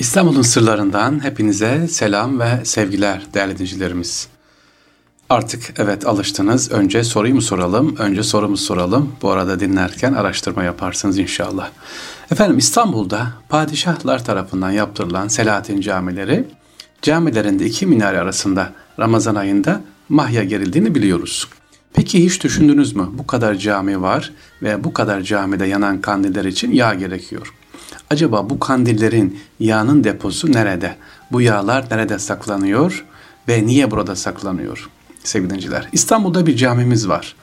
İstanbul'un sırlarından hepinize selam ve sevgiler değerli dinleyicilerimiz. Artık evet alıştınız. Önce soruyu mu soralım? Önce sorumu soralım. Bu arada dinlerken araştırma yaparsınız inşallah. Efendim İstanbul'da padişahlar tarafından yaptırılan Selahattin camileri camilerinde iki minare arasında Ramazan ayında mahya gerildiğini biliyoruz. Peki hiç düşündünüz mü? Bu kadar cami var ve bu kadar camide yanan kandiller için yağ gerekiyor. Acaba bu kandillerin yağının deposu nerede? Bu yağlar nerede saklanıyor ve niye burada saklanıyor? Sevgili dinciler, İstanbul'da bir camimiz var.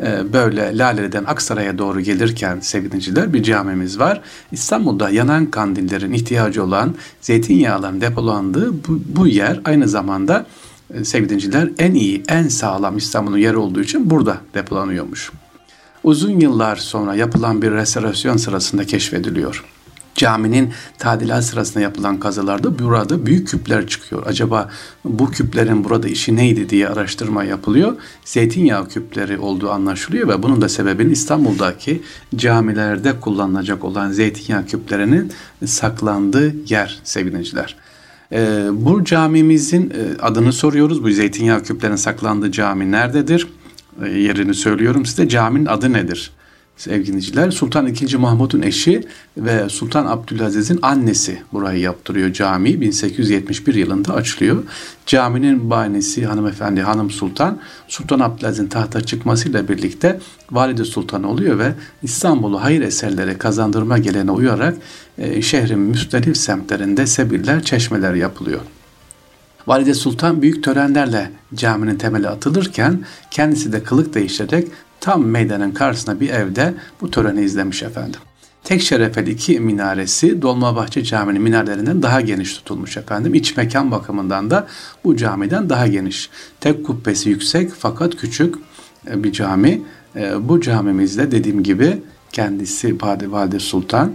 Ee, böyle Laleli'den Aksaray'a doğru gelirken sevgili bir camimiz var. İstanbul'da yanan kandillerin ihtiyacı olan zeytinyağların depolandığı bu, bu yer aynı zamanda e, sevgili en iyi, en sağlam İstanbul'un yeri olduğu için burada depolanıyormuş. Uzun yıllar sonra yapılan bir restorasyon sırasında keşfediliyor caminin tadilat sırasında yapılan kazılarda burada büyük küpler çıkıyor. Acaba bu küplerin burada işi neydi diye araştırma yapılıyor. Zeytinyağı küpleri olduğu anlaşılıyor ve bunun da sebebini İstanbul'daki camilerde kullanılacak olan zeytinyağı küplerinin saklandığı yer sevgiliciler. Ee, bu camimizin e, adını soruyoruz. Bu zeytinyağı küplerinin saklandığı cami nerededir? Ee, yerini söylüyorum size. Caminin adı nedir? Sevgiliciler Sultan II. Mahmud'un eşi ve Sultan Abdülaziz'in annesi burayı yaptırıyor cami. 1871 yılında açılıyor. Caminin banisi hanımefendi Hanım Sultan Sultan Abdülaziz'in tahta çıkmasıyla birlikte Valide Sultan oluyor ve İstanbul'u hayır eserleri kazandırma geleneğine uyarak e, şehrin müstelif semtlerinde sebiller, çeşmeler yapılıyor. Valide Sultan büyük törenlerle caminin temeli atılırken kendisi de kılık değiştirerek tam meydanın karşısında bir evde bu töreni izlemiş efendim. Tek şerefeli iki minaresi Dolmabahçe Camii'nin minarelerinden daha geniş tutulmuş efendim. İç mekan bakımından da bu camiden daha geniş. Tek kubbesi yüksek fakat küçük e, bir cami. E, bu camimizde dediğim gibi kendisi Valide Sultan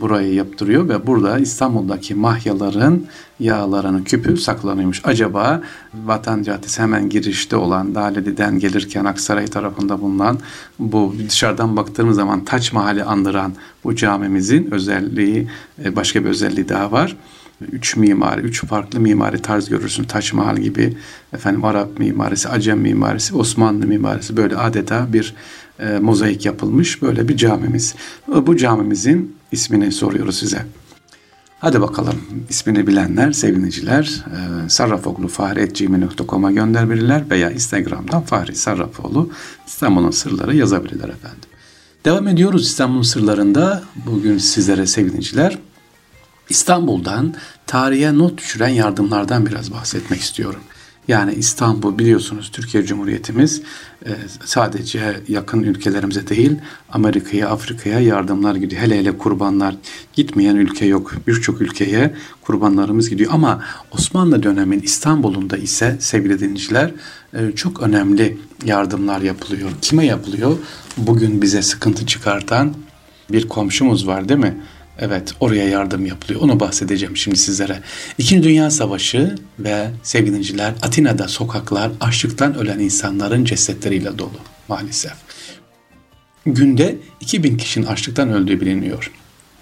burayı yaptırıyor ve burada İstanbul'daki mahyaların yağlarının küpü saklanıyormuş. Acaba Vatan Caddesi hemen girişte olan Laleli'den gelirken Aksaray tarafında bulunan bu dışarıdan baktığımız zaman Taç Mahal'i andıran bu camimizin özelliği e, başka bir özelliği daha var üç mimari, üç farklı mimari tarz görürsün. Taç Mahal gibi, efendim Arap mimarisi, Acem mimarisi, Osmanlı mimarisi böyle adeta bir e, mozaik yapılmış böyle bir camimiz. Bu camimizin ismini soruyoruz size. Hadi bakalım ismini bilenler, seviniciler e, sarrafoglu.fahri.gmail.com'a gönderebilirler veya Instagram'dan Fahri Sarrafoğlu İstanbul'un sırları yazabilirler efendim. Devam ediyoruz İstanbul'un sırlarında. Bugün sizlere seviniciler İstanbul'dan tarihe not düşüren yardımlardan biraz bahsetmek istiyorum. Yani İstanbul biliyorsunuz Türkiye Cumhuriyetimiz e, sadece yakın ülkelerimize değil Amerika'ya, Afrika'ya yardımlar gidiyor. Hele hele kurbanlar gitmeyen ülke yok. Birçok ülkeye kurbanlarımız gidiyor. Ama Osmanlı dönemin İstanbul'unda ise sevgili dinleyiciler e, çok önemli yardımlar yapılıyor. Kime yapılıyor? Bugün bize sıkıntı çıkartan bir komşumuz var değil mi? Evet oraya yardım yapılıyor. Onu bahsedeceğim şimdi sizlere. İkinci Dünya Savaşı ve sevgiliciler Atina'da sokaklar açlıktan ölen insanların cesetleriyle dolu maalesef. Günde 2000 kişinin açlıktan öldüğü biliniyor.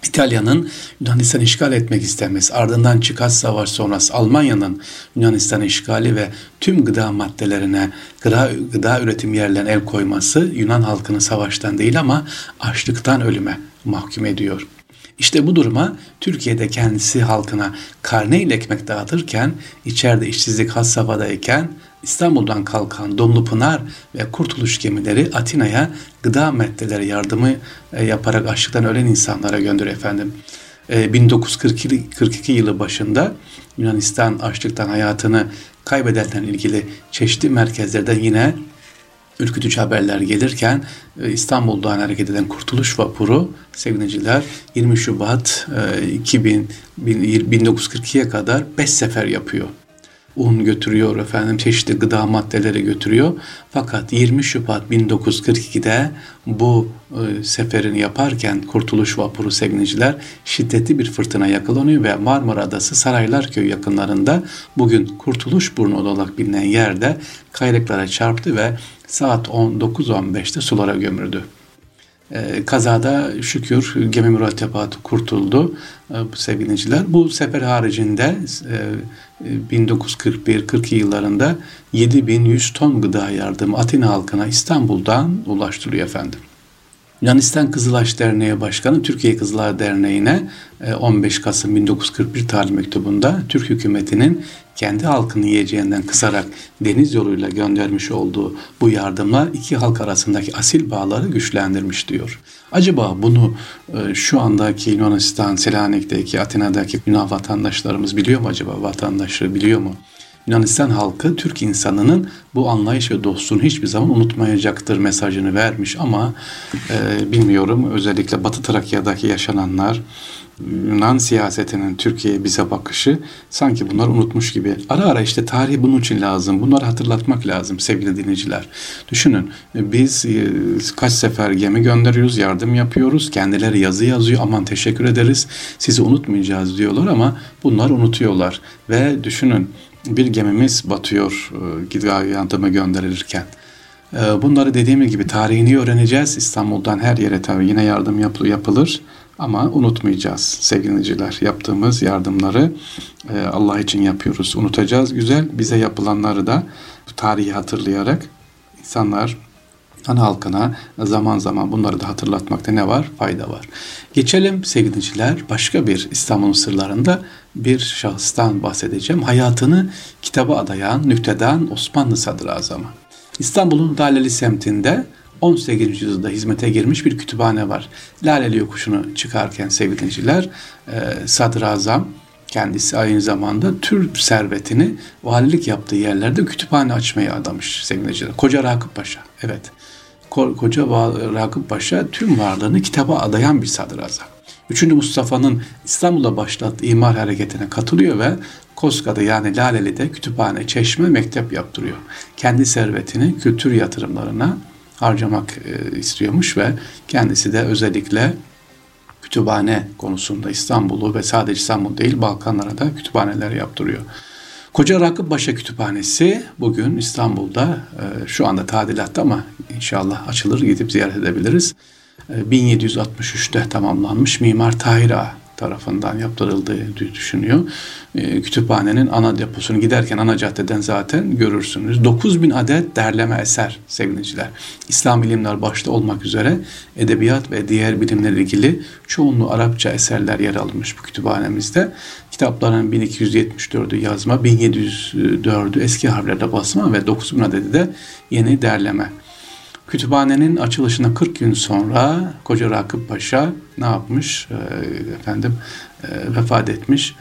İtalya'nın Yunanistan işgal etmek istemesi, ardından çıkan savaş sonrası Almanya'nın Yunanistan işgali ve tüm gıda maddelerine, gıda, gıda üretim yerlerine el koyması Yunan halkını savaştan değil ama açlıktan ölüme mahkum ediyor. İşte bu duruma Türkiye'de kendisi halkına karne ile ekmek dağıtırken, içeride işsizlik has safhadayken İstanbul'dan kalkan Domlupınar ve Kurtuluş gemileri Atina'ya gıda maddeleri yardımı e, yaparak açlıktan ölen insanlara gönderiyor efendim. 1942 e, yılı başında Yunanistan açlıktan hayatını kaybedenlerle ilgili çeşitli merkezlerden yine ürkütücü haberler gelirken e, İstanbul'dan hareket eden Kurtuluş Vapuru sevgiliciler 20 Şubat 2000 1942'ye kadar 5 sefer yapıyor un götürüyor efendim çeşitli gıda maddeleri götürüyor. Fakat 20 Şubat 1942'de bu e, seferini yaparken Kurtuluş Vapuru sevgiliciler şiddetli bir fırtına yakalanıyor ve Marmara Adası Saraylar Köyü yakınlarında bugün Kurtuluş Burnu olarak bilinen yerde kayrıklara çarptı ve saat 19.15'te sulara gömüldü. E, kazada şükür gemi mürettebatı kurtuldu e, sevgili dinleyiciler. Bu sefer haricinde e, 1941-42 yıllarında 7100 ton gıda yardımı Atina halkına İstanbul'dan ulaştırıyor efendim. Yunanistan Kızılaş Derneği Başkanı Türkiye Kızılar Derneği'ne 15 e, Kasım 1941 tarih mektubunda Türk hükümetinin kendi halkını yiyeceğinden kısarak deniz yoluyla göndermiş olduğu bu yardımlar iki halk arasındaki asil bağları güçlendirmiş diyor. Acaba bunu e, şu andaki Yunanistan, Selanik'teki, Atina'daki Yunan vatandaşlarımız biliyor mu acaba? Vatandaşı biliyor mu? Yunanistan halkı Türk insanının bu anlayış ve dostluğunu hiçbir zaman unutmayacaktır mesajını vermiş ama e, bilmiyorum özellikle Batı Trakya'daki yaşananlar Yunan siyasetinin Türkiye'ye bize bakışı sanki bunlar unutmuş gibi. Ara ara işte tarihi bunun için lazım. Bunları hatırlatmak lazım sevgili dinleyiciler. Düşünün biz e, kaç sefer gemi gönderiyoruz, yardım yapıyoruz. Kendileri yazı yazıyor. Aman teşekkür ederiz. Sizi unutmayacağız diyorlar ama bunlar unutuyorlar. Ve düşünün bir gemimiz batıyor e, yardıma gönderilirken. E, bunları dediğim gibi tarihini öğreneceğiz. İstanbul'dan her yere tabii yine yardım yapılır. Ama unutmayacağız sevgiliciler. Yaptığımız yardımları e, Allah için yapıyoruz. Unutacağız güzel. Bize yapılanları da tarihi hatırlayarak insanlar ana halkına zaman zaman bunları da hatırlatmakta ne var? Fayda var. Geçelim sevgiliciler başka bir İstanbul'un sırlarında bir şahıstan bahsedeceğim. Hayatını kitaba adayan nükteden Osmanlı Sadrazamı. İstanbul'un Daleli semtinde 18. yüzyılda hizmete girmiş bir kütüphane var. Laleli yokuşunu çıkarken sevgili dinleyiciler e, Sadrazam kendisi aynı zamanda Türk servetini valilik yaptığı yerlerde kütüphane açmaya adamış sevgili. Koca Rakıp Paşa. Evet. Koca Rakıp Paşa tüm varlığını kitaba adayan bir sadrazam. Üçüncü Mustafa'nın İstanbul'da başlattığı imar hareketine katılıyor ve Koska'da yani Laleli'de kütüphane, çeşme, mektep yaptırıyor. Kendi servetini kültür yatırımlarına harcamak e, istiyormuş ve kendisi de özellikle kütüphane konusunda İstanbul'u ve sadece İstanbul değil Balkanlara da kütüphaneler yaptırıyor. Koca Rakıpbaşı Kütüphanesi bugün İstanbul'da e, şu anda tadilatta ama inşallah açılır gidip ziyaret edebiliriz. 1763'te e, tamamlanmış Mimar Tahir Ağa tarafından yaptırıldığı düşünüyor. E, kütüphanenin ana deposunu giderken ana caddeden zaten görürsünüz. 9000 adet derleme eser sevgiliciler. İslam ilimler başta olmak üzere edebiyat ve diğer bilimlerle ilgili çoğunluğu Arapça eserler yer almış bu kütüphanemizde. Kitapların 1274'ü yazma, 1704'ü eski harflerle basma ve 9000 adedi de yeni derleme. Kütüphanenin açılışına 40 gün sonra Koca Rakıp Paşa ne yapmış? E, efendim e, vefat etmiş.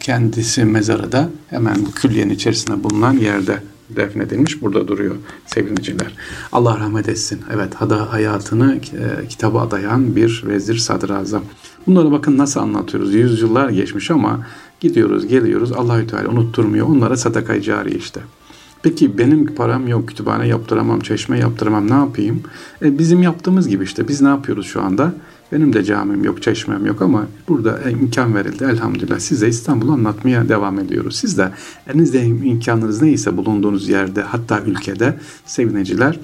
Kendisi mezarı da hemen bu külliyenin içerisinde bulunan yerde defnedilmiş. Burada duruyor sevgiliciler. Allah rahmet etsin. Evet hada hayatını e, kitaba adayan bir vezir sadrazam. Bunları bakın nasıl anlatıyoruz. Yüzyıllar geçmiş ama gidiyoruz geliyoruz Allahü Teala unutturmuyor. Onlara sadaka cari işte. Peki benim param yok, kütüphane yaptıramam, çeşme yaptıramam ne yapayım? E, bizim yaptığımız gibi işte biz ne yapıyoruz şu anda? Benim de camim yok, çeşmem yok ama burada imkan verildi elhamdülillah. Size İstanbul'u anlatmaya devam ediyoruz. Siz de elinizde imkanınız neyse bulunduğunuz yerde hatta ülkede sevineciler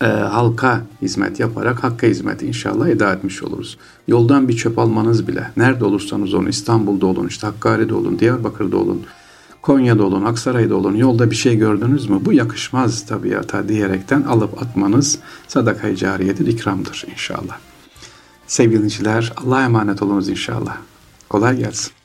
e, halka hizmet yaparak hakka hizmet inşallah eda etmiş oluruz. Yoldan bir çöp almanız bile nerede olursanız olun İstanbul'da olun işte Hakkari'de olun Diyarbakır'da olun Konya'da olun, Aksaray'da olun, yolda bir şey gördünüz mü? Bu yakışmaz tabiata diyerekten alıp atmanız sadaka-i cariyedir, ikramdır inşallah. Sevgili dinleyiciler, Allah'a emanet olunuz inşallah. Kolay gelsin.